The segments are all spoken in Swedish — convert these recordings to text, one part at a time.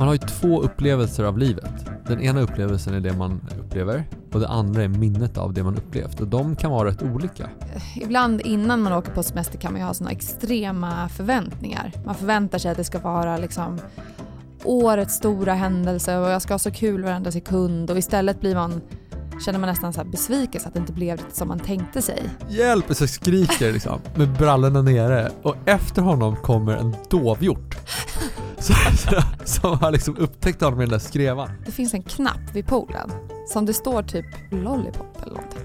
Man har ju två upplevelser av livet. Den ena upplevelsen är det man upplever och det andra är minnet av det man upplevt och de kan vara rätt olika. Ibland innan man åker på semester kan man ju ha såna extrema förväntningar. Man förväntar sig att det ska vara liksom årets stora händelse och jag ska ha så kul varenda sekund och istället blir man känner man nästan så här besvikelse att det inte blev som man tänkte sig. Hjälp! Så skriker liksom med brallorna nere och efter honom kommer en dovhjort. Som har liksom upptäckt honom i den där skrevan. Det finns en knapp vid poolen som det står typ lollipop eller någonting.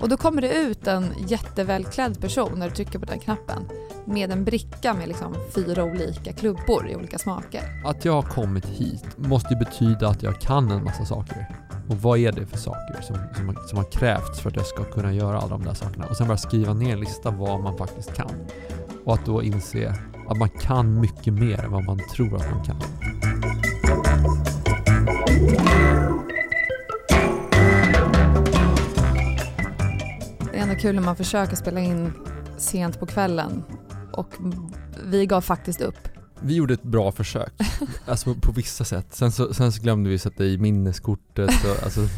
Och då kommer det ut en jättevälklädd person när du trycker på den knappen med en bricka med liksom fyra olika klubbor i olika smaker. Att jag har kommit hit måste ju betyda att jag kan en massa saker. Och vad är det för saker som, som, som har krävts för att jag ska kunna göra alla de där sakerna? Och sen bara skriva ner en lista vad man faktiskt kan. Och att då inse att man kan mycket mer än vad man tror att man kan. Det är ändå kul när man försöker spela in sent på kvällen och vi gav faktiskt upp. Vi gjorde ett bra försök, alltså på vissa sätt. Sen så, sen så glömde vi sätta i minneskortet och alltså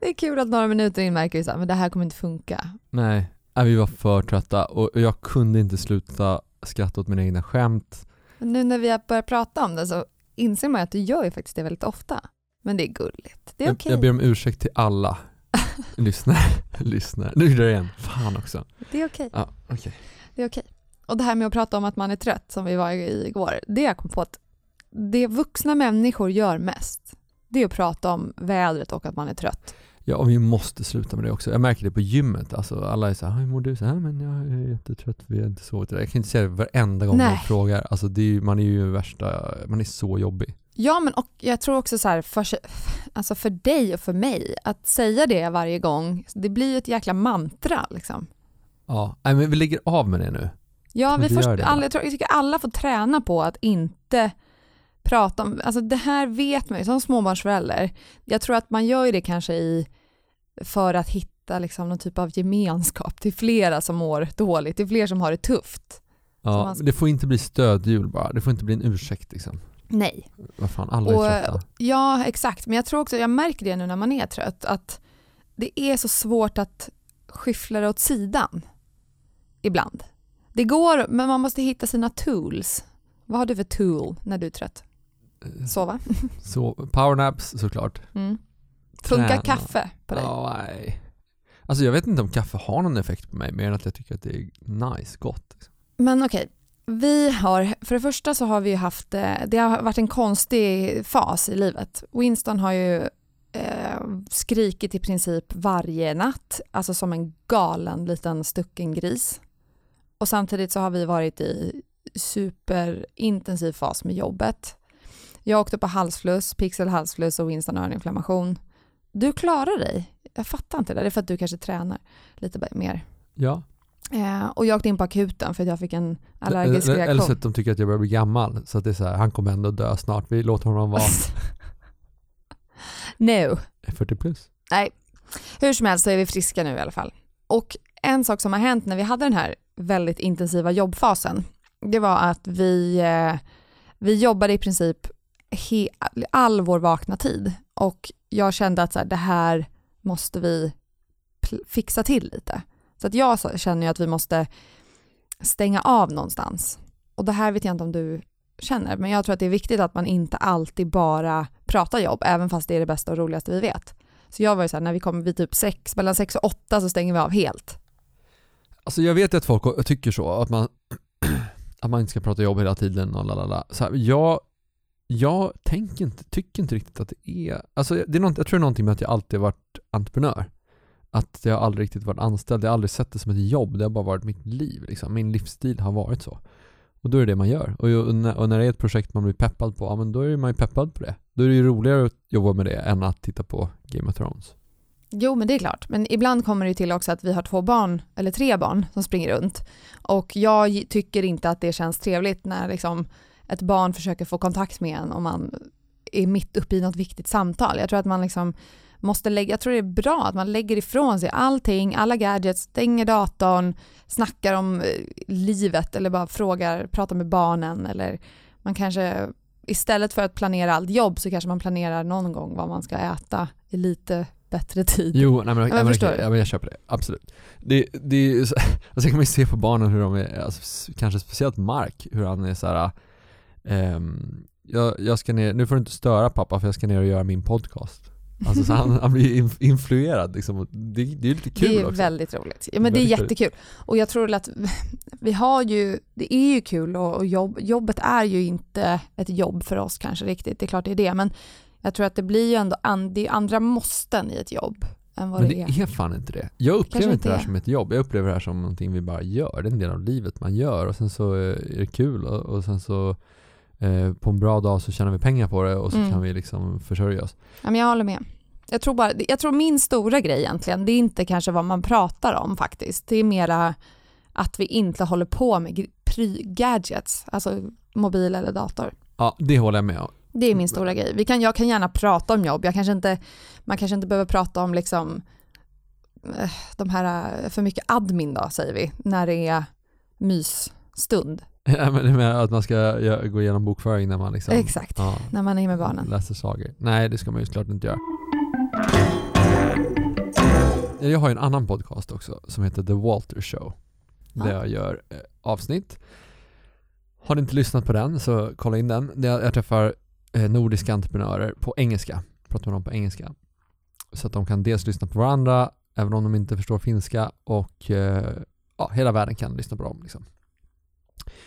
Det är kul att några minuter in märker vi att det här kommer inte funka. Nej, vi var för trötta och jag kunde inte sluta skratta åt mina egna skämt. Men nu när vi har börjat prata om det så inser man att du gör ju faktiskt det väldigt ofta. Men det är gulligt. Det är okej. Okay. Jag, jag ber om ursäkt till alla lyssnare. lyssnare. Nu gjorde jag det igen. Fan också. Det är okej. Okay. Ja, okay. Det är okej. Och det här med att prata om att man är trött som vi var i igår, det jag kom på att det vuxna människor gör mest, det är att prata om vädret och att man är trött. Ja, och vi måste sluta med det också. Jag märker det på gymmet. Alltså, alla är såhär, hur mår du? Så här, men jag är jättetrött, vi har inte sovit. Jag kan inte säga det varenda gång Nej. man frågar. Alltså, är, man är ju värsta, man är så jobbig. Ja, men och jag tror också så här, för, alltså för dig och för mig, att säga det varje gång, det blir ju ett jäkla mantra liksom. Ja, Nej, men vi lägger av med det nu. Ja, vi först, alla, jag, tror, jag tycker alla får träna på att inte prata om, alltså det här vet man ju som småbarnsförälder. Jag tror att man gör ju det kanske i, för att hitta liksom någon typ av gemenskap till flera som mår dåligt, till fler som har det tufft. Ja, man... det får inte bli stödhjul bara, det får inte bli en ursäkt liksom. Nej. Vad fan, alla är trötta. Ja, exakt. Men jag tror också, jag märker det nu när man är trött, att det är så svårt att skyffla det åt sidan ibland. Det går, men man måste hitta sina tools. Vad har du för tool när du är trött? Sova? Så, powernaps såklart. Mm. Funkar Träna. kaffe på dig? Oh, nej. Alltså jag vet inte om kaffe har någon effekt på mig mer än att jag tycker att det är nice, gott. Liksom. Men okej, okay. vi har, för det första så har vi haft, eh, det har varit en konstig fas i livet. Winston har ju eh, skrikit i princip varje natt, alltså som en galen liten stucken gris. Och samtidigt så har vi varit i superintensiv fas med jobbet. Jag åkte på halsfluss, pixel halsfluss och Winston öroninflammation. Du klarar dig. Jag fattar inte det. Det är för att du kanske tränar lite mer. Ja. Eh, och jag åkte in på akuten för att jag fick en allergisk reaktion. Eller så att de tycker att jag börjar bli gammal. Så att det är så här, han kommer ändå dö snart. Vi låter honom vara. no. 40 plus. Nej. Hur som helst så är vi friska nu i alla fall. Och en sak som har hänt när vi hade den här väldigt intensiva jobbfasen, det var att vi, eh, vi jobbade i princip he, all vår vakna tid och jag kände att så här, det här måste vi fixa till lite. Så att jag känner ju att vi måste stänga av någonstans. Och det här vet jag inte om du känner, men jag tror att det är viktigt att man inte alltid bara pratar jobb, även fast det är det bästa och roligaste vi vet. Så jag var ju såhär, när vi kommer vid typ sex, mellan sex och åtta så stänger vi av helt. Alltså jag vet att folk tycker så, att man, att man inte ska prata jobb hela tiden och lalala. Så här, jag, jag tänker inte, tycker inte riktigt att det är, alltså det är något, jag tror det är någonting med att jag alltid varit entreprenör. Att jag aldrig riktigt varit anställd, jag har aldrig sett det som ett jobb, det har bara varit mitt liv liksom. Min livsstil har varit så. Och då är det det man gör. Och, och, när, och när det är ett projekt man blir peppad på, ja men då är man ju peppad på det. Då är det ju roligare att jobba med det än att titta på Game of Thrones. Jo, men det är klart. Men ibland kommer det till också att vi har två barn, eller tre barn, som springer runt. Och jag tycker inte att det känns trevligt när liksom ett barn försöker få kontakt med en om man är mitt uppe i något viktigt samtal. Jag tror att man liksom måste lägga, jag tror det är bra att man lägger ifrån sig allting, alla gadgets, stänger datorn, snackar om eh, livet eller bara frågar, pratar med barnen eller man kanske istället för att planera allt jobb så kanske man planerar någon gång vad man ska äta i lite bättre tid. Jo, nej men, men ja, men, förstår okej, du? ja, men jag köper det. Absolut. Det, det är alltså kan man ju se på barnen hur de är, alltså, kanske speciellt Mark, hur han är så här. Ehm, jag, jag ska ner, nu får du inte störa pappa för jag ska ner och göra min podcast. Alltså så han, han blir inf- influerad liksom. Det, det är lite kul det är också. väldigt roligt. Ja, men det är jättekul. Och jag tror att vi har ju, det är ju kul och, och jobb, jobbet är ju inte ett jobb för oss kanske riktigt, det är klart det är det, men jag tror att det blir ju ändå an, det andra måsten i ett jobb än vad Men det, det är. är fan inte det. Jag upplever Kanske inte det här är. som ett jobb. Jag upplever det här som någonting vi bara gör. Det är en del av livet man gör och sen så eh, är det kul och, och sen så eh, på en bra dag så tjänar vi pengar på det och så Mm. kan vi liksom försörja oss. Ja, men jag håller med. Jag tror, bara, jag tror min stora grej egentligen, det är inte kanske vad man pratar om faktiskt. Det är mera att vi inte håller på med gadgets, alltså mobil eller dator. Ja, det håller jag med om. Det är min stora grej. Vi kan, jag kan gärna prata om jobb. Jag kanske inte, man kanske inte behöver prata om liksom, eh, de här, eh, för mycket admin då, säger vi, när det är mysstund. Ja, men det med att man ska gå igenom bokföring när man liksom Exakt, ja, när man är med barnen. läser sagor. Nej, det ska man ju såklart inte göra. Jag har ju en annan podcast också som heter The Walter Show. Där Ja. jag gör eh, avsnitt. Har du inte lyssnat på den så kolla in den. Där Jag jag träffar eh, nordiska entreprenörer på engelska. Pratar med dem på engelska. Så att de kan dels lyssna på varandra även om de inte förstår finska och eh, ja, hela världen kan lyssna på dem. Liksom.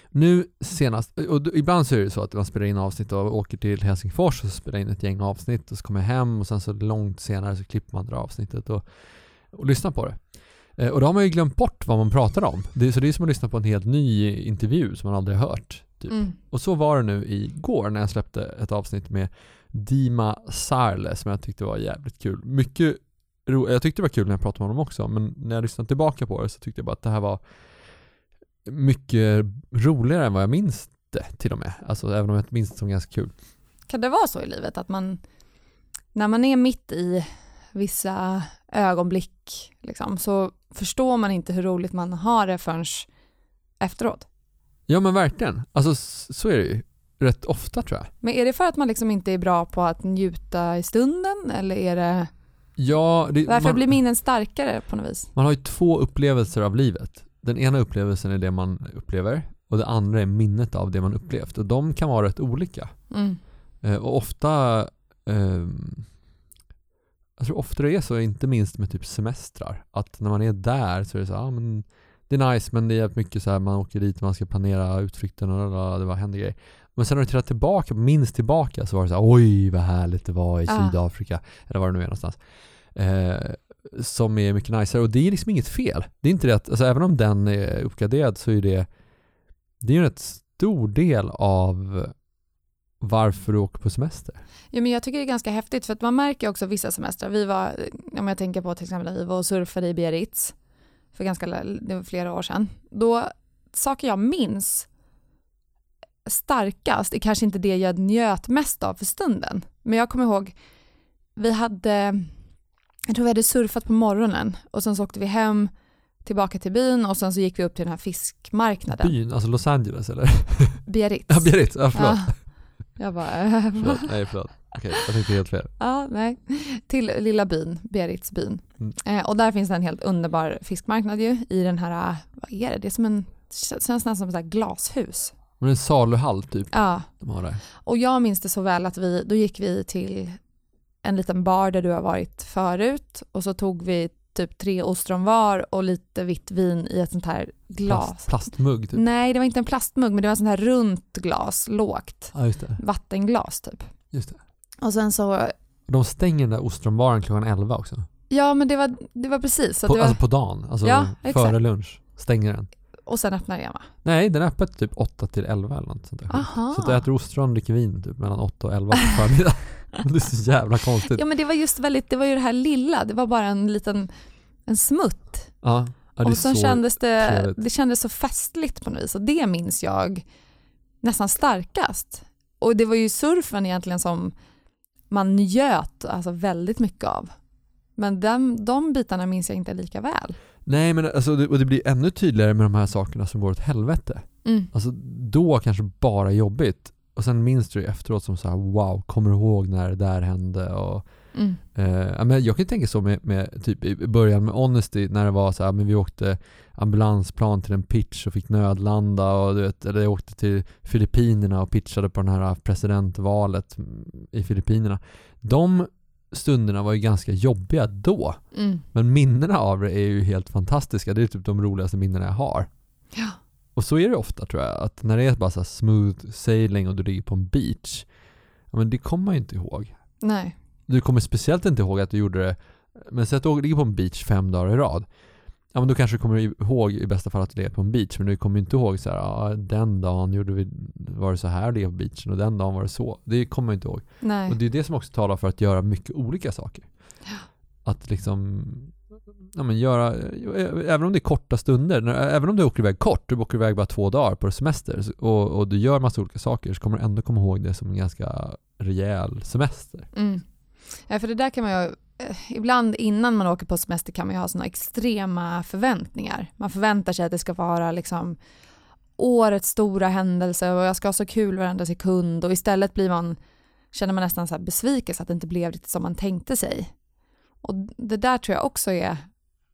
Nu senast, och ibland så är det så att man spelar in avsnitt och åker till Helsingfors och spelar in ett gäng avsnitt och så kommer jag hem och sen så långt senare så klipper man det avsnittet och, och lyssnar på det. Eh, Och då har man ju glömt bort vad man pratar om. Det, så det är som att lyssna på en helt ny intervju som man aldrig har hört. Typ. Mm. Och så var det nu igår när jag släppte ett avsnitt med Dima Sarle som jag tyckte var jävligt kul. Mycket ro- jag tyckte det var kul när jag pratade med honom också, men när jag lyssnade tillbaka på det så tyckte jag bara att det här var mycket roligare än vad jag minns det till och med. Alltså även om jag minns det som ganska kul. Kan det vara så i livet att man, när man är mitt i vissa ögonblick liksom, så förstår man inte hur roligt man har det förrän efteråt? Ja men verkligen. Alltså så är det ju. Rätt ofta tror jag. Men är det för att man liksom inte är bra på att njuta i stunden eller är det, Ja, det, varför man, blir minnen starkare på något vis? man har ju två upplevelser av livet. Den ena upplevelsen är det man upplever och det andra är minnet av det man upplevt. Och de kan vara rätt olika. Mm. Eh, och ofta ehm, Jag tror ofta det är så, inte minst med typ semestrar. Att när man är där så är det så ah, men det är nice men det är mycket så här, man åker dit, man ska planera utflykten och det var händer grejer. Men sen när du tittar tillbaka, minst tillbaka så var det så här, oj vad härligt det var i Ah. Sydafrika. Eller var det nu är någonstans. Eh, som är mycket nicer och det är liksom inget fel. Det är inte det att, alltså även om den är uppgraderad så är det Det är ju en rätt stor del av varför du åker på semester. Ja, men jag tycker det är ganska häftigt för att man märker också vissa semestrar. Vi var, om jag tänker på till exempel när vi var och surfade i Biarritz för ganska det var flera år sedan. Då, saker jag minns starkast är kanske inte det jag njöt mest av för stunden. Men jag kommer ihåg, vi hade, jag tror vi hade surfat på morgonen och sen så åkte vi hem tillbaka till byn och sen så gick vi upp till den här fiskmarknaden. Byn, alltså Los Angeles eller? Biarritz. Ja, Biarritz, ja förlåt. Ja. Jag bara, förlåt. Nej förlåt. Okej, jag tänkte helt fel. Ja, nej. Till lilla byn, Biarritzbyn. Mm. Eh, och där finns det en helt underbar fiskmarknad ju i den här, eh, vad är det? Det är som en, känns nästan som ett glashus. Men en saluhall typ, Ja, de har där. och jag minns det så väl att vi, då gick vi till en liten bar där du har varit förut och så tog vi typ tre ostron var och lite vitt vin i ett sånt här glas. Plast, plastmugg typ. Nej, det var inte en plastmugg men det var en sån här runt glas, lågt, Ja vattenglas typ. Just det. Och sen så, De stänger den där ostronbaren klockan 11 också. ja men det var, det var precis. Så På, det var, Alltså på dagen, alltså Ja, före lunch. Stänger den. och sen öppnar det igen va? Nej, den är öppet typ 8 till 11 eller något sånt där. Aha. Så att du äter ostron och dricker vin typ mellan 8 och 11 på förmiddagen. det är så jävla konstigt. Ja men det var just väldigt, det var ju det här lilla, det var bara en liten, en smutt. Ja, ja och sen så kändes det, trevligt. det kändes så festligt på något vis och det minns jag nästan starkast. Och det var ju surfen egentligen som man njöt alltså väldigt mycket av. Men den, de bitarna minns jag inte lika väl. Nej men alltså, och det blir ännu tydligare med de här sakerna som går åt helvete. Mm. Alltså då kanske bara jobbigt. Och sen minns du det efteråt som så här: wow, kommer du ihåg när det där hände? Och, Mm. eh, men jag kan ju tänka så med, med typ i början med Honesty när det var så här, men vi åkte ambulansplan till en pitch och fick nödlanda och du vet, eller jag åkte till Filippinerna och pitchade på den här presidentvalet i Filippinerna. De stunderna var ju ganska jobbiga då. Mm. Men minnena av det är ju helt fantastiska. Det är typ de roligaste minnena jag har. Ja. Och så är det ofta tror jag, att när det är bara så smooth sailing och du ligger på en beach, ja men det kommer man ju inte ihåg. Nej. Du kommer speciellt inte ihåg att du gjorde det, men säg att du ligger på en beach fem dagar i rad. Ja men då kanske du kommer ihåg i bästa fall att du ligger på en beach, men du kommer inte ihåg så här, ja, den dagen gjorde vi, var det så här att ligga på beachen och den dagen var det så. Det kommer man inte ihåg. Nej. Och det är det som också talar för att göra mycket olika saker. Att liksom ja, men göra, eh, även om det är korta stunder, när, även om du åker iväg kort, du åker iväg bara två dagar på semester och, och du gör massa olika saker så kommer du ändå komma ihåg det som en ganska rejäl semester. Mm. Ja, för det där kan man ju, eh, ibland innan man åker på semester kan man ju ha sådana extrema förväntningar. Man förväntar sig att det ska vara liksom årets stora händelse och jag ska ha så kul varenda sekund och istället blir man, känner man nästan så besvikelse att det inte blev riktigt som man tänkte sig. Och det där tror jag också är,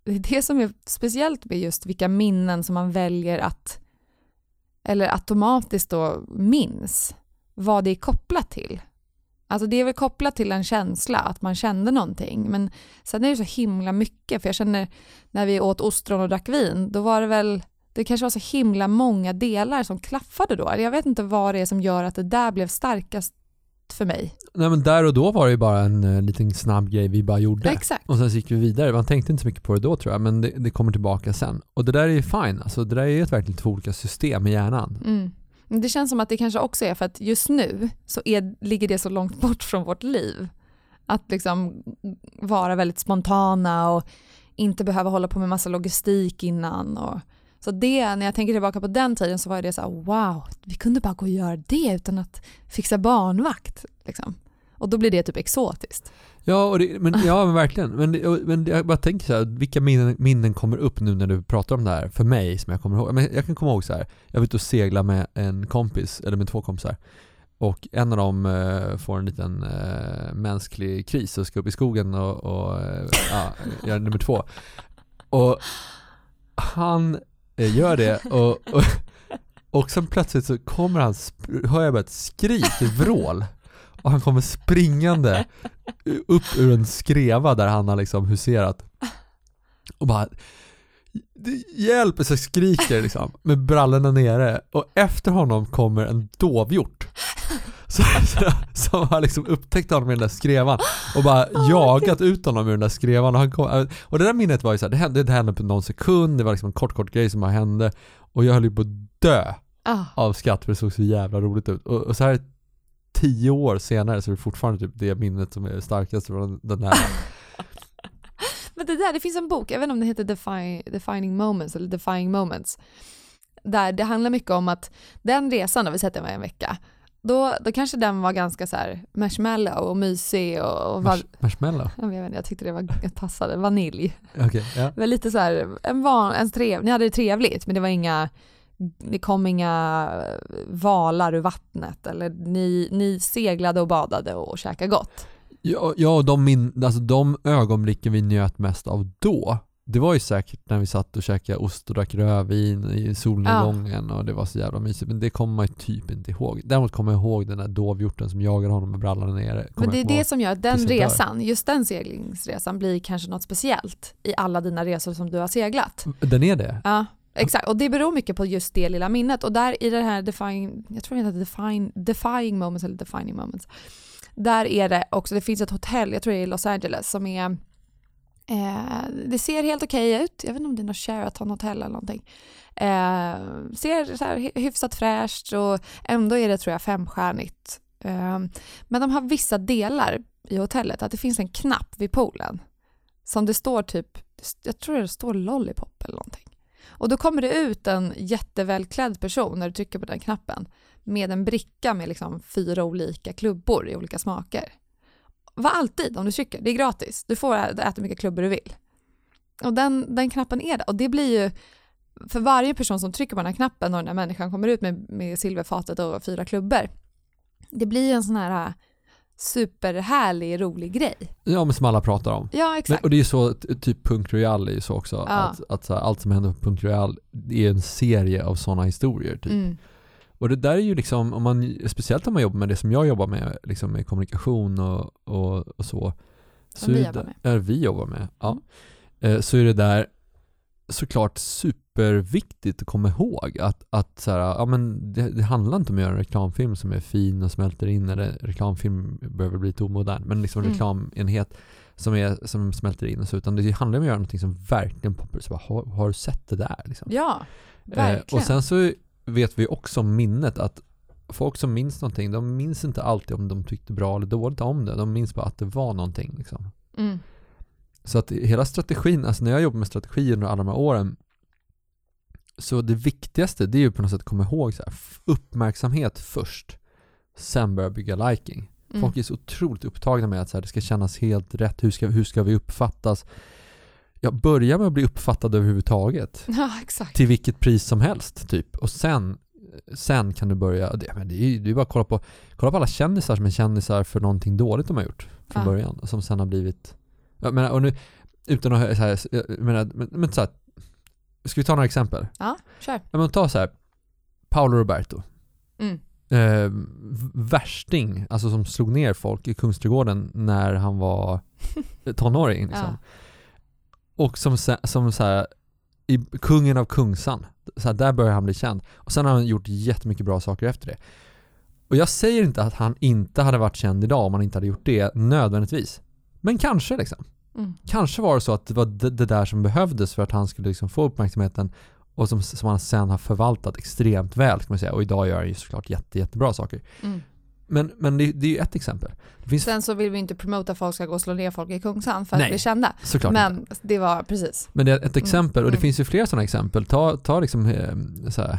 det är det som är speciellt med just vilka minnen som man väljer att, eller automatiskt då minns, vad det är kopplat till. Alltså det är väl kopplat till en känsla, att man kände någonting. Men sen är det så himla mycket, för jag känner när vi åt ostron och drack vin, då var det väl, det kanske var så himla många delar som klaffade då. Jag vet inte vad det är som gör att det där blev starkast för mig. Nej men där och då var det ju bara en uh, liten snabb grej vi bara gjorde. Exakt. Och sen så gick vi vidare. Man tänkte inte så mycket på det då tror jag, men det, det kommer tillbaka sen. Och det där är ju fine, alltså det där är ju ett verkligen två olika system i hjärnan. Mm. Det känns som att det kanske också är för att just nu så är, ligger det så långt bort från vårt liv. Att liksom vara väldigt spontana och inte behöva hålla på med massa logistik innan. Och, så det, när jag tänker tillbaka på den tiden så var det så här, wow, vi kunde bara gå och göra det utan att fixa barnvakt. Liksom. Och då blir det typ exotiskt. Ja, och det, men, ja men verkligen. Men, men jag bara tänker så här, vilka minnen, minnen kommer upp nu när du pratar om det här för mig som jag kommer ihåg? Men jag kan komma ihåg så här. jag var ute och segla med en kompis, eller med två kompisar. Och en av dem eh, får en liten eh, mänsklig kris och ska upp i skogen och, och eh, ja, göra nummer två. Och han Eh, gör det och, och, och sen plötsligt så kommer han, hör jag bara ett skrik, ett vrål. Och han kommer springande upp ur en skreva där han har liksom huserat. Och bara Hjälp! Så jag skriker liksom med brallorna nere och efter honom kommer en dovhjort så, som har liksom upptäckt honom i den där skrevan och bara Oh, jagat ut honom ur den där skrevan och, han kom, och det där minnet var ju såhär, det hände, det hände på någon sekund, det var liksom en kort kort grej som bara hände och jag höll ju på att dö Ah. av skratt för det såg så jävla roligt ut och, och så här tio år senare så är det fortfarande typ det minnet som är starkast från den här Men det där, det finns en bok, inte om den heter Defi Defining Moments eller Defying Moments. Där det handlar mycket om att den resan, då vi sett den var en vecka, då, då kanske den var ganska så här marshmallow och mysig och, och var, Mars- marshmallow. jag, vet inte, jag tyckte det var jag passade, vanilj. Ja. Det var lite så här, en van, en trev, ni hade det trevligt men det var inga, det kom inga valar ur vattnet eller ni, ni seglade och badade och käkade gott. Ja, ja de, min, alltså de ögonblicken vi njöt mest av då, det var ju säkert när vi satt och käkade ost och drack rödvin i solnedgången och det var så jävla mysigt. Men det kommer man ju typ inte ihåg. Däremot kommer jag ihåg den där dovhjorten som jagade honom med brallorna nere. Men det är det som gör att den resan, just den seglingsresan blir kanske något speciellt i alla dina resor som du har seglat. Den är det? Ja, exakt. Och det beror mycket på just det lilla minnet. Och där i det här defying, jag tror det heter define, defying moments eller defining moments. Där är det också, det finns ett hotell, jag tror det är i Los Angeles, som är Eh, det ser helt okej ut. Jag vet inte om det är något Sheraton hotell eller någonting. Eh, ser så här hyfsat fräscht och ändå är det tror jag femstjärnigt. Eh, men de har vissa delar i hotellet, att det finns en knapp vid poolen som det står typ, jag tror det står lollipop eller någonting. Och då kommer det ut en jättevälklädd person när du trycker på den knappen med en bricka med liksom fyra olika klubbor i olika smaker. Var alltid om du trycker, det är gratis. Du får äta hur mycket klubbor du vill. Och den, den knappen är där. Och det blir ju, för varje person som trycker på den här knappen och den här människan kommer ut med, med silverfatet och fyra klubbor, det blir en sån här äh, superhärlig, rolig grej. Ja, men som alla pratar om. Ja, Men, exakt. och det är ju så, typ Punk Royal är ju så också. Ja. Att, att så här, allt som händer på Punk Royal är en serie av sådana historier. Typ. Mm. Och det där är ju liksom, om man, speciellt om man jobbar med det som jag jobbar med, liksom med kommunikation och, och, och så. Som så vi är jobbar med. Ja, vi jobbar med. Ja. Mm. Eh, Så är det där såklart superviktigt att komma ihåg att, att så här, ja, men det, det handlar inte om att göra en reklamfilm som är fin och smälter in, eller reklamfilm behöver bli lite omodern, men liksom en Mm. reklamenhet som, är, som smälter in och så, utan det handlar om att göra någonting som verkligen poppar så bara, har, har du sett det där? Liksom? Ja, Eh, verkligen. och sen så vet vi också om minnet att folk som minns någonting, de minns inte alltid om de tyckte bra eller dåligt om det. De minns bara att det var någonting. Liksom. mm. Så att hela strategin, alltså när jag jobbar med strategier under alla de här åren, så det viktigaste det är ju på något sätt att komma ihåg så här, uppmärksamhet först, sen börja bygga liking. Mm. Folk är så otroligt upptagna med att så här, det ska kännas helt rätt, hur ska, hur ska vi uppfattas? Ja, börja med att bli uppfattad överhuvudtaget Ja, exakt. till vilket pris som helst typ. Och sen, sen kan du börja, det, men det är ju det är bara att kolla på, kolla på alla kändisar som är kändisar för någonting dåligt de har gjort från Ja. början. Som sen har blivit, jag menar, och nu, utan att så här, jag menar, men, men så här, ska vi ta några exempel? Ja, kör. Ja, men ta så här, Paolo Roberto. Mm. Eh, värsting, alltså som slog ner folk i Kungsträdgården när han var tonåring. Liksom. Ja. Och som, som så här, i kungen av Kungsan, så här, där börjar han bli känd. Och sen har han gjort jättemycket bra saker efter det. Och jag säger inte att han inte hade varit känd idag om han inte hade gjort det nödvändigtvis. Men kanske liksom. Mm. Kanske var det så att det var det, det där som behövdes för att han skulle liksom få uppmärksamheten och som, som han sen har förvaltat extremt väl ska man säga. Och idag gör han ju såklart jätte, jättebra saker. Mm. Men, men det, det är ju ett exempel. Sen så vill vi inte promota att folk ska gå och slå ner folk i Kungsan för att Nej, bli kända. såklart inte. Men det var precis. Men det är ett exempel och det Mm. finns ju fler sådana exempel. Ta, ta liksom eh, så här,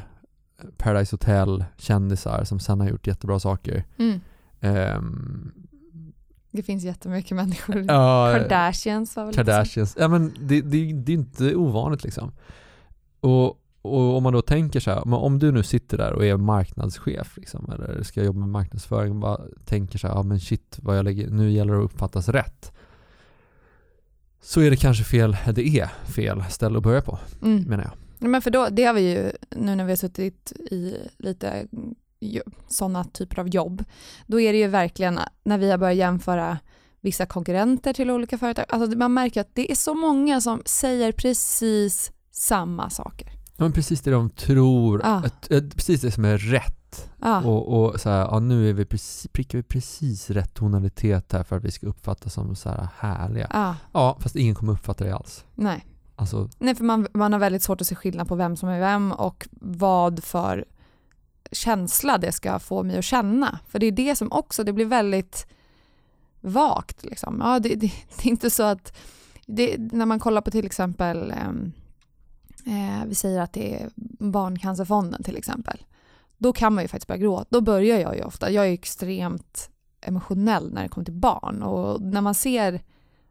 Paradise Hotel, kändisar som sen har gjort jättebra saker. Mm. Ehm, Det finns jättemycket människor. ja, Kardashians var väl. Kardashians. Ja, men det, det, det är inte ovanligt liksom. Och, och om man då tänker så här, men om du nu sitter där och är marknadschef liksom, eller ska jobba med marknadsföring och bara tänker så här, ja men shit, vad jag lägger, nu gäller det att uppfattas rätt. Så är det kanske fel, det är fel ställe att börja på, Mm. menar jag. Men för då, det har vi ju, nu när vi har suttit i lite sådana typer av jobb, då är det ju verkligen när vi har börjat jämföra vissa konkurrenter till olika företag, alltså man märker att det är så många som säger precis samma saker. Ja, men precis det de tror, Ja. att, att, precis det som är rätt. Ja, Och, och så här, ja, nu är vi precis, prickar vi precis rätt tonalitet här för att vi ska uppfattas som så här härliga. ja Ja, fast ingen kommer uppfatta det alls. nej. Alltså, Nej, för man, man har väldigt svårt att se skillnad på vem som är vem och vad för känsla det ska få mig att känna. För det är det som också, det blir väldigt vagt. Liksom. Ja, det, det, det är inte så att, det, när man kollar på till exempel, ehm, eh, vi säger att det är Barncancerfonden till exempel, då kan man ju faktiskt börja gråta. Då börjar jag ju ofta, jag är extremt emotionell när det kommer till barn och när man ser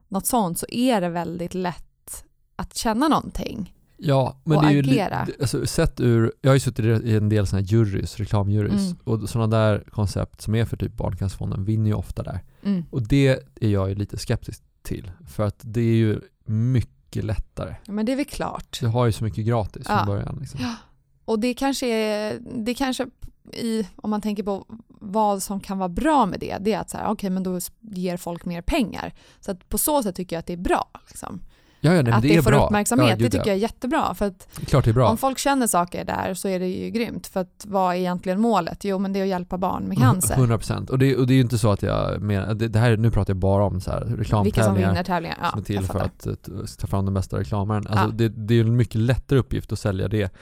något sånt så är det väldigt lätt att känna någonting. ja, men Och det är ju agera. alltså, sett ur, jag har ju suttit i en del sådana här jurys, reklamjurys, Mm. och sådana där koncept som är för typ Barncancerfonden vinner ju ofta där. Mm. Och det är jag ju lite skeptisk till, för att det är ju mycket lättare. Ja, men det är väl klart. Du har ju så mycket gratis från Ja. början. Liksom. Ja. Och det kanske är, det kanske i, om man tänker på vad som kan vara bra med det, det är att så här, okej men då ger folk mer pengar. Så på så sätt tycker jag att det är bra. Liksom. Ja, ja, nej, att det, det, får bra. uppmärksamhet, ja, det tycker ja. jag är jättebra. För att Klart det är bra. om folk känner saker där så är det ju grymt. För att vad är egentligen målet? Jo men det är att hjälpa barn med cancer. 100% och det, och det är ju inte så att jag menar, det, det här, nu pratar jag bara om så här Vilka som reklamtävlingar vinner tävlingar. Ja, som är till för att, att ta fram den bästa reklamaren. Alltså Ja. det, det är en mycket lättare uppgift att sälja det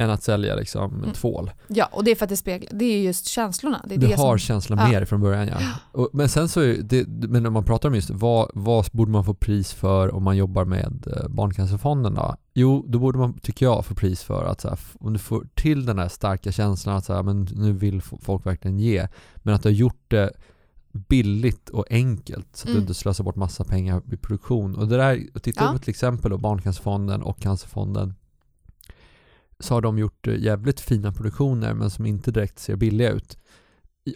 än att sälja liksom Mm. tvål. Ja, och det är för att det speglar, det är ju just känslorna. Det är Du det har som, känslan ja. mer från början ja. Och, men sen så är det, men om man pratar om just vad, vad borde man få pris för om man jobbar med eh, Barncancerfonden då? Jo, då borde man, tycker jag, få pris för att så här, om du får till den här starka känslan att så här, men nu vill folk verkligen ge, men att du har gjort det billigt och enkelt så att Mm. du inte slösar bort massa pengar i produktion. Och det där, tittar Ja. vi på till exempel då Barncancerfonden och Cancerfonden så har de gjort eh, jävligt fina produktioner men som inte direkt ser billiga ut.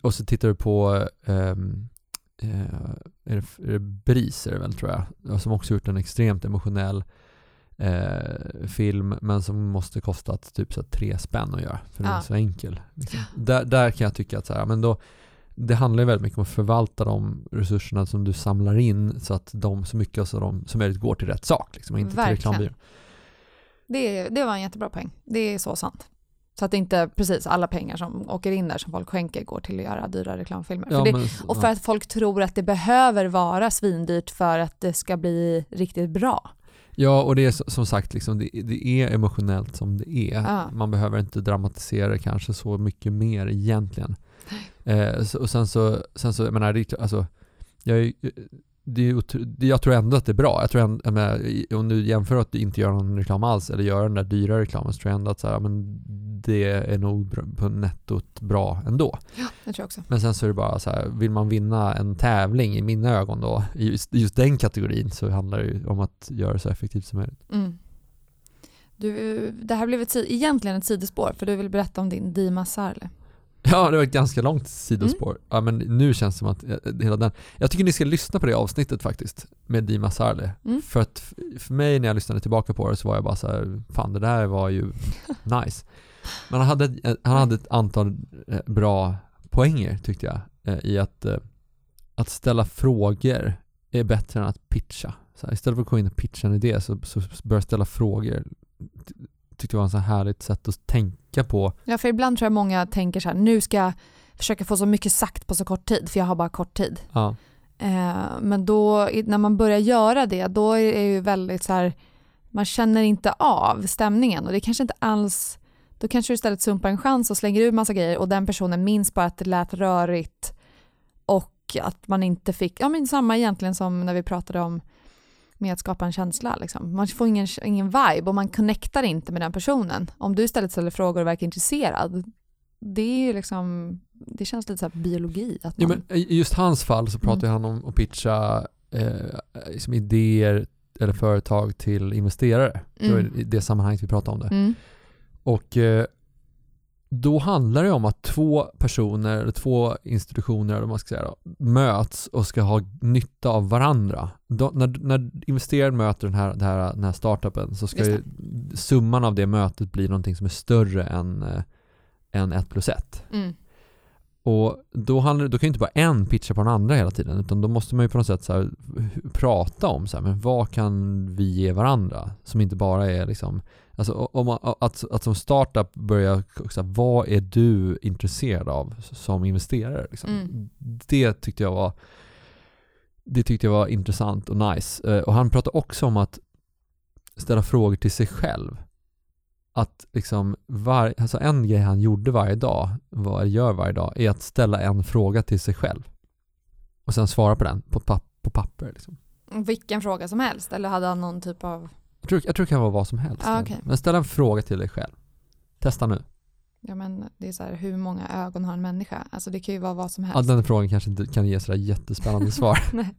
och så tittar du på ehm, eh, är, det, är det Bris är det väl tror jag, som också gjort en extremt emotionell eh, film men som måste kostat typ så här tre spänn att göra för den är Ja. så enkel. Liksom. Där, där kan jag tycka att så här, men då, det handlar ju väldigt mycket om att förvalta de resurserna som du samlar in så att de, så mycket av dem som möjligt går till rätt sak liksom, och inte Verkligen. till reklambyrå. Det, det var en jättebra poäng. Det är så sant. Så att inte precis alla pengar som åker in där som folk skänker går till att göra dyra reklamfilmer. Ja, för det, men- och för att folk tror att det behöver vara svindyrt för att det ska bli riktigt bra. Ja, och det är som sagt, liksom, det, det är emotionellt som det är. Ja. Man behöver inte dramatisera det kanske så mycket mer egentligen. Eh, så, och sen så, sen så, jag menar, alltså, jag, är- det är, det, jag tror ändå att det är bra. Jag tror ändå, jag i- om du jämför att du inte gör någon reklam alls eller gör den där dyra reklamen så tror jag ändå att så här, men det är nog på nettot bra ändå. Ja, det tror jag också. Men sen så är det bara så här, vill man vinna en tävling i mina ögon då, i just, just den kategorin så handlar det ju om att göra det så effektivt som möjligt. Mm. Du, det här blev ett, egentligen ett sidospår för du vill berätta om din Dima Sarli. Ja, det var ett ganska långt sidospår. Ja, men nu känns det som att eh, hela den... Jag tycker ni ska lyssna på det avsnittet faktiskt, med Dima Sarli. Mm. För att för mig när jag lyssnade tillbaka på det så var jag bara så här, fan det där var ju nice. Men han hade, ett- han hade ett antal eh, bra poänger tyckte jag, eh, i att, eh, att ställa frågor är bättre än att pitcha. Så här, istället för att gå in och pitcha en idé så, så börja ställa frågor. Ty- Tyckte jag var en så här härligt sätt att tänka på. Ja, för ibland tror jag många tänker så här, nu ska jag försöka få så mycket sagt på så kort tid, för jag har bara kort tid. Ja. Eh, men då, när man börjar göra det, då är det ju väldigt så här, man känner inte av stämningen och det kanske inte alls, då kanske du istället sumpar en chans och slänger ut massa grejer och den personen minns bara att det lät rörigt och att man inte fick, ja men samma egentligen som när vi pratade om med att skapa en känsla. Liksom. Man får ingen, ingen vibe och man connectar inte med den personen. Om du istället ställer frågor och verkar intresserad, det är ju liksom, det känns lite så här biologi. Att Ja, man, men i just hans fall så pratar Mm. han om att pitcha eh, liksom idéer eller företag till investerare. Det var Mm. i det sammanhanget vi pratade om det. mm, Och eh, då handlar det om att två personer, eller två institutioner eller man ska säga då, möts och ska ha nytta av varandra. Då, när, när investeraren möter den här, den, här, den här startupen så ska ju summan av det mötet bli någonting som är större än, eh, än ett plus ett. mm, Och då, handlar, då kan ju inte bara en pitcha på den andra hela tiden utan då måste man ju på något sätt så här, prata om så här, men vad kan vi ge varandra som inte bara är liksom Alltså om man, att, att som startup börja, så här, vad är du intresserad av som investerare? Liksom? Mm. Det tyckte jag var det tyckte jag var intressant och nice. Eh, Och han pratade också om att ställa frågor till sig själv. Att liksom var, alltså en grej han gjorde varje dag, vad gör varje dag, är att ställa en fråga till sig själv. Och sen svara på den på, papp, på papper. Liksom. Vilken fråga som helst eller hade han någon typ av, Jag, tror, jag tror det kan vara vad som helst. Ah, okej. Men ställ en fråga till dig själv. Testa nu. ja men det är så här, hur många ögon har en människa? Alltså det kan ju vara vad som Ja, helst. den frågan kanske inte kan ge sådär jättespännande svar. Nej. Nej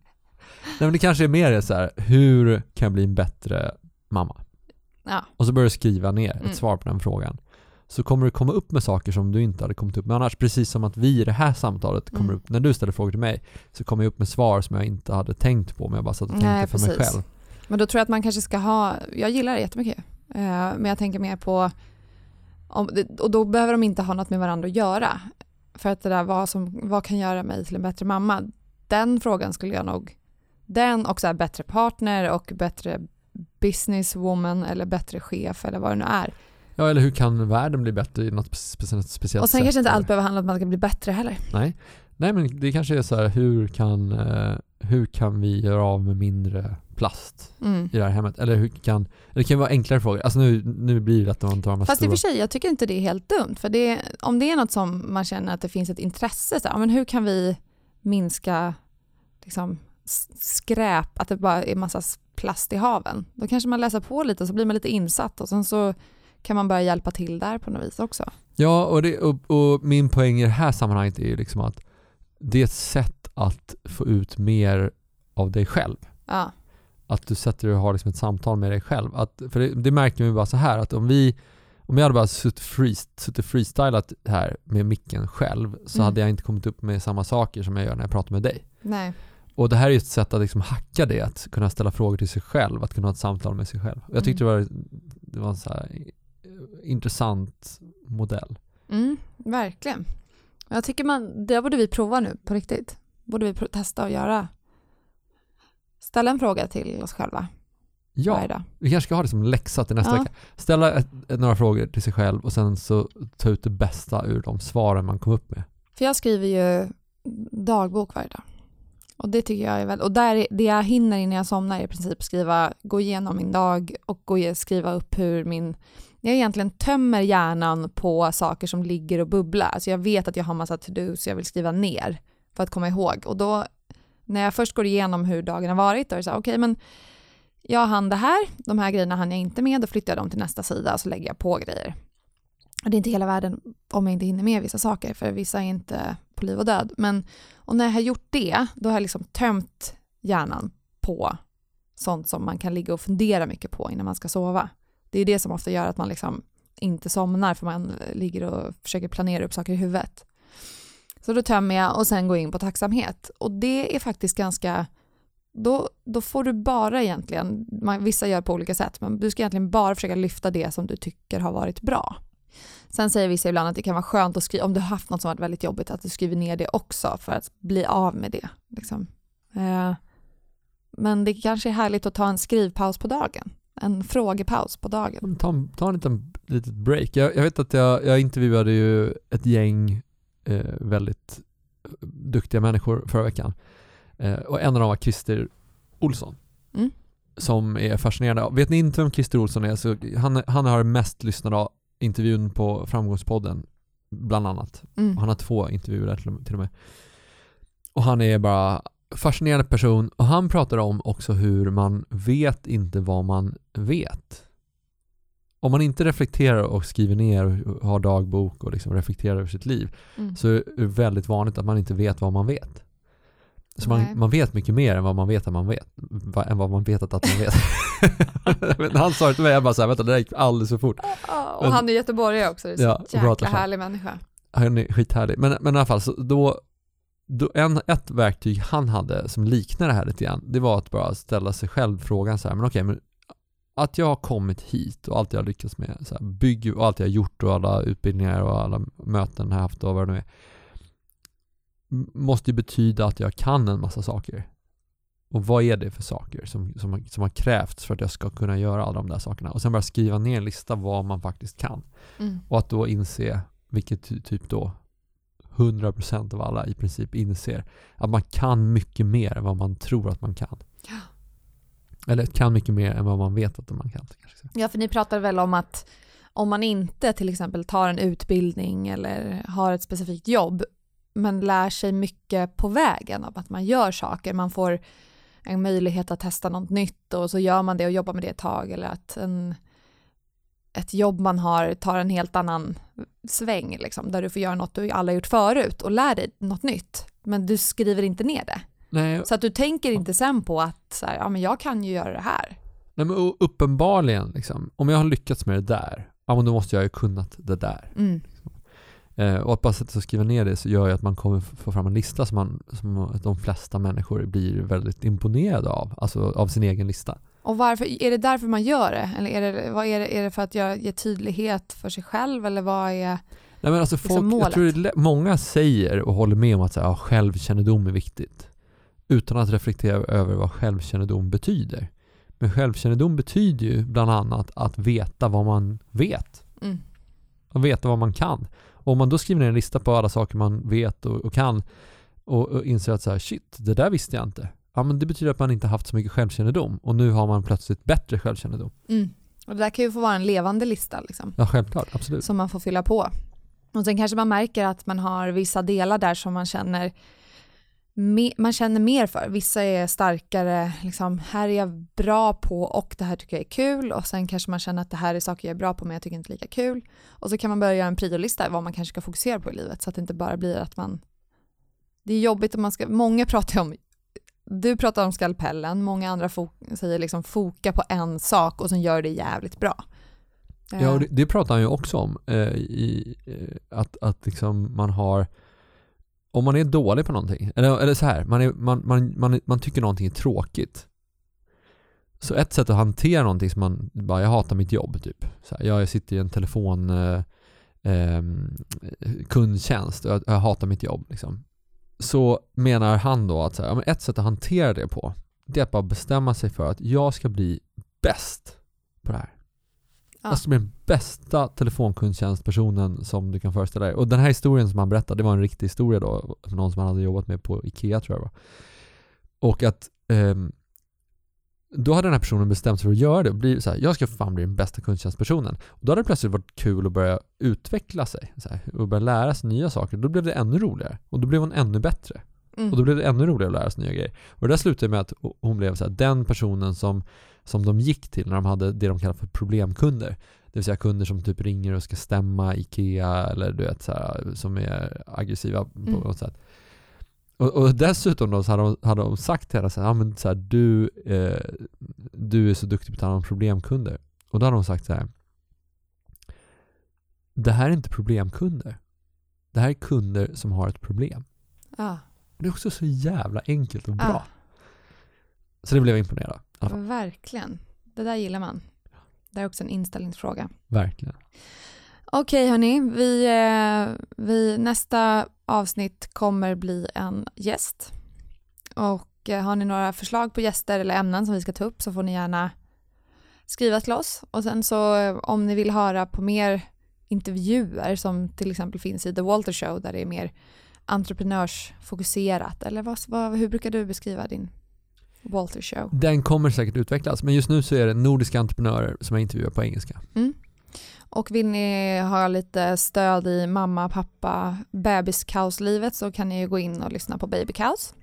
men det kanske är mer så här, hur kan jag bli en bättre mamma? Ja, Och så börjar du skriva ner Mm. ett svar på den frågan. Så kommer du komma upp med saker som du inte hade kommit upp med annars. Precis som att vi i det här samtalet kommer Mm. upp, när du ställer frågor till mig, så kommer jag upp med svar som jag inte hade tänkt på, men jag bara satt och tänkte Nej, för mig precis. själv. Men då tror jag att man kanske ska ha, jag gillar det jättemycket, eh, men jag tänker mer på, om, och då behöver de inte ha något med varandra att göra. För att det där, vad, som, vad kan göra mig till en bättre mamma? Den frågan skulle jag nog, den och så här bättre partner och bättre businesswoman eller bättre chef eller vad det nu är. Ja, eller hur kan världen bli bättre i något spe- speciellt Och sen sätt? kanske inte allt behöver handla om att man ska bli bättre heller. Nej. Nej, men det kanske är så här, hur kan, eh, hur kan vi göra av med mindre plast Mm. i det här hemmet? Eller hur kan, det kan vara enklare frågor. Alltså nu, nu blir det att man tar de här Fast i och stora... för sig, jag tycker inte det är helt dumt. För det, om det är något som man känner att det finns ett intresse, så här, men hur kan vi minska liksom, skräp, att det bara är massa plast i haven? Då kanske man läser på lite och så blir man lite insatt och sen så kan man börja hjälpa till där på något vis också. Ja, och, det, och, och min poäng i det här sammanhanget är ju liksom att det är ett sätt att få ut mer av dig själv. Ja, Att du sätter dig och har liksom ett samtal med dig själv. Att, för det, det märker man ju bara så här att om vi, Om jag hade bara suttit, free, suttit freestylat här med micken själv så Mm. hade jag inte kommit upp med samma saker som jag gör när jag pratar med dig. Nej. Och det här är ju ett sätt att liksom hacka det, att kunna ställa frågor till sig själv, att kunna ha ett samtal med sig själv. Jag tyckte det var, det var en så här eh, intressant modell. Mm, verkligen. Jag tycker man, det borde vi prova nu på riktigt. Borde vi testa att göra. Ställa en fråga till oss själva Ja, vi kanske ska ha det som läxa till nästa Ja. vecka. Ställa ett, några frågor till sig själv och sen så ta ut det bästa ur de svaren man kom upp med. För jag skriver ju dagbok varje dag. Och det tycker jag är väl, och där, det jag hinner innan jag somnar är i princip skriva, gå igenom min dag och gå, skriva upp hur min, jag egentligen tömmer hjärnan på saker som ligger och bubblar. Alltså jag vet att jag har massa to-dos jag vill skriva ner för att komma ihåg. Och då, när jag först går igenom hur dagen har varit, då är det så här, okej men jag hann det här, de här grejerna hann jag inte med, då flyttar jag dem till nästa sida och så lägger jag på grejer. Och det är inte hela världen om jag inte hinner med vissa saker, för vissa är inte på liv och död. Men och när jag har gjort det, då har jag liksom tömt hjärnan på sånt som man kan ligga och fundera mycket på innan man ska sova. Det är det som ofta gör att man liksom inte somnar för man ligger och försöker planera upp saker i huvudet. Så då tömmer jag och sen går in på tacksamhet. Och det är faktiskt ganska, då, då får du bara egentligen, man, vissa gör på olika sätt, men du ska egentligen bara försöka lyfta det som du tycker har varit bra. Sen säger vissa ibland att det kan vara skönt att skriva, om du har haft något som varit väldigt jobbigt, att du skriver ner det också för att bli av med det. Liksom. Eh, men det kanske är härligt att ta en skrivpaus på dagen. En frågepaus på dagen. Ta en, ta en liten litet break. Jag, jag vet att jag, jag intervjuade ju ett gäng väldigt duktiga människor förra veckan. Eh, och en av dem var Christer Olsson. Mm. Som är fascinerande. Vet ni inte vem Christer Olsson är så han, han har mest lyssnade intervjun på Framgångspodden bland annat. Mm. Han har två intervjuer där till till och med. Och han är bara fascinerande person och han pratar om också hur man vet inte vad man vet. Om man inte reflekterar och skriver ner och har dagbok och liksom reflekterar över sitt liv Mm. så är det väldigt vanligt att man inte vet vad man vet. Så Nej. man, man vet mycket mer än vad man vet att man vet. Va, än vad man vet att, att man vet. Han sa det till mig, jag bara såhär, vänta det där gick alldeles för fort. Ja, och han är göteborgare också, det är så Ja, och jäkla härlig människa. Han är skithärlig. Men, men i alla fall, så då, då en, ett verktyg han hade som liknar det här lite grann, det var att bara ställa sig själv frågan så här, men okej, men att jag har kommit hit och allt jag har lyckats med, så här, bygg och allt jag har gjort och alla utbildningar och alla möten jag har haft och vad det nu är, måste ju betyda att jag kan en massa saker. Och vad är det för saker som, som, som har krävts för att jag ska kunna göra alla de där sakerna? Och sen bara skriva ner en lista vad man faktiskt kan. Mm. Och att då inse, vilket ty- typ då 100% av alla i princip inser, att man kan mycket mer än vad man tror att man kan. Ja. Eller kan mycket mer än vad man vet att man kan. kanske. Ja, för ni pratar väl om att om man inte till exempel tar en utbildning eller har ett specifikt jobb men lär sig mycket på vägen av att man gör saker, man får en möjlighet att testa något nytt och så gör man det och jobbar med det ett tag eller att en, ett jobb man har tar en helt annan sväng liksom, där du får göra något du aldrig gjort förut och lär dig något nytt men du skriver inte ner det. Nej, Så att du tänker inte sen på att så här, ja, men jag kan ju göra det här. nej men uppenbarligen, liksom, om jag har lyckats med det där, ja men då måste jag ju kunnat det där. Mm. Eh, och att bara sätta sig och skriva ner det så gör ju att man kommer få fram en lista som, man, som de flesta människor blir väldigt imponerade av, alltså av sin egen lista. Och varför, är det därför man gör det? Eller är det, vad är det, är det för att göra, ge tydlighet för sig själv eller vad är... Nej men alltså Liksom folk, jag målet. tror det många säger och håller med om att så här, ja, självkännedom är viktigt. Utan att reflektera över vad självkännedom betyder. Men självkännedom betyder ju bland annat att veta vad man vet. Mm. Och veta vad man kan. Och om man då skriver ner en lista på alla saker man vet och, och kan och, och inser att så här, shit, det där visste jag inte. Ja men det betyder att man inte haft så mycket självkännedom och nu har man plötsligt bättre självkännedom. Mm. Och det där kan ju få vara en levande lista liksom, Ja självklart, absolut. som man får fylla på. Och sen kanske man märker att man har vissa delar där som man känner me, man känner mer för. Vissa är starkare, liksom, här är jag bra på och det här tycker jag är kul och sen kanske man känner att det här är saker jag är bra på men jag tycker inte lika kul. Och så kan man börja göra en priolista vad man kanske ska fokusera på i livet så att det inte bara blir att man det är jobbigt om man ska, många pratar ju om du pratar om skalpellen, många andra säger liksom foka på en sak och sen gör det jävligt bra. Ja, och det, det pratar han ju också om. Eh, i, eh, att att liksom man har om man är dålig på någonting, eller, eller så här, man, är, man, man, man, man tycker någonting är tråkigt. Så ett sätt att hantera någonting som man bara, jag hatar mitt jobb typ. Så här, jag sitter i en telefon eh, eh, kundtjänst och jag, jag, hatar mitt jobb liksom. Så menar han då att så här, ett sätt att hantera det på, det är att bara bestämma sig för att jag ska bli bäst på det här. Ja. Bli den bästa telefonkundtjänstpersonen som du kan föreställa dig. Och den här historien som han berättade, det var en riktig historia då, någon som han hade jobbat med på IKEA tror jag var. Och att um, då hade den här personen bestämt sig för att göra det och bli så här, jag ska fan bli den bästa kundtjänstpersonen. Och då hade det plötsligt varit kul att börja utveckla sig här, och börja lära sig nya saker. Då blev det ännu roligare och då blev hon ännu bättre. Mm. Och då blev det ännu roligare att lära sig nya grejer. Och det där slutade med att hon blev så här, den personen som, som de gick till när de hade det de kallar för problemkunder. Det vill säga kunder som typ ringer och ska stämma IKEA eller du vet så här, som är aggressiva på mm. något sätt. Och, och, dessutom då så hade de, hade de sagt till henne så här, ja, men så här, du, eh, du är så duktig på att ta hand om problemkunder. Och då hade de sagt så här, det här är inte problemkunder. Det här är kunder som har ett problem. Ah. Det är också så jävla enkelt och bra. Ah. Så det blev jag imponerad av. Verkligen. Det där gillar man. Det är också en inställningsfråga. Verkligen. Okej hörni, vi, eh, vi, nästa avsnitt kommer bli en gäst. Och eh, har ni några förslag på gäster eller ämnen som vi ska ta upp så får ni gärna skriva till oss. Och sen så eh, om ni vill höra på mer intervjuer som till exempel finns i The Walter Show där det är mer entreprenörsfokuserat eller vad, vad, hur brukar du beskriva din Walter Show? Den kommer säkert utvecklas men just nu så är det nordiska entreprenörer som jag intervjuar på engelska. Mm. Och vill ni ha lite stöd i mamma, pappa, bebiskaoslivet så kan ni gå in och lyssna på Babykaos.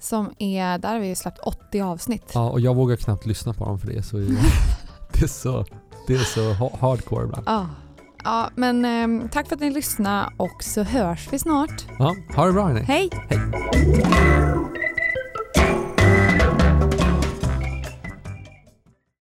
Som är, där har vi släppt 80 avsnitt. Ja, och jag vågar knappt lyssna på dem för det är så, det är så, det är så hardcore ibland. Ja, ja men eh, tack för att ni lyssnade och så hörs vi snart. Ja, ha det bra hörni. Hej! Hej!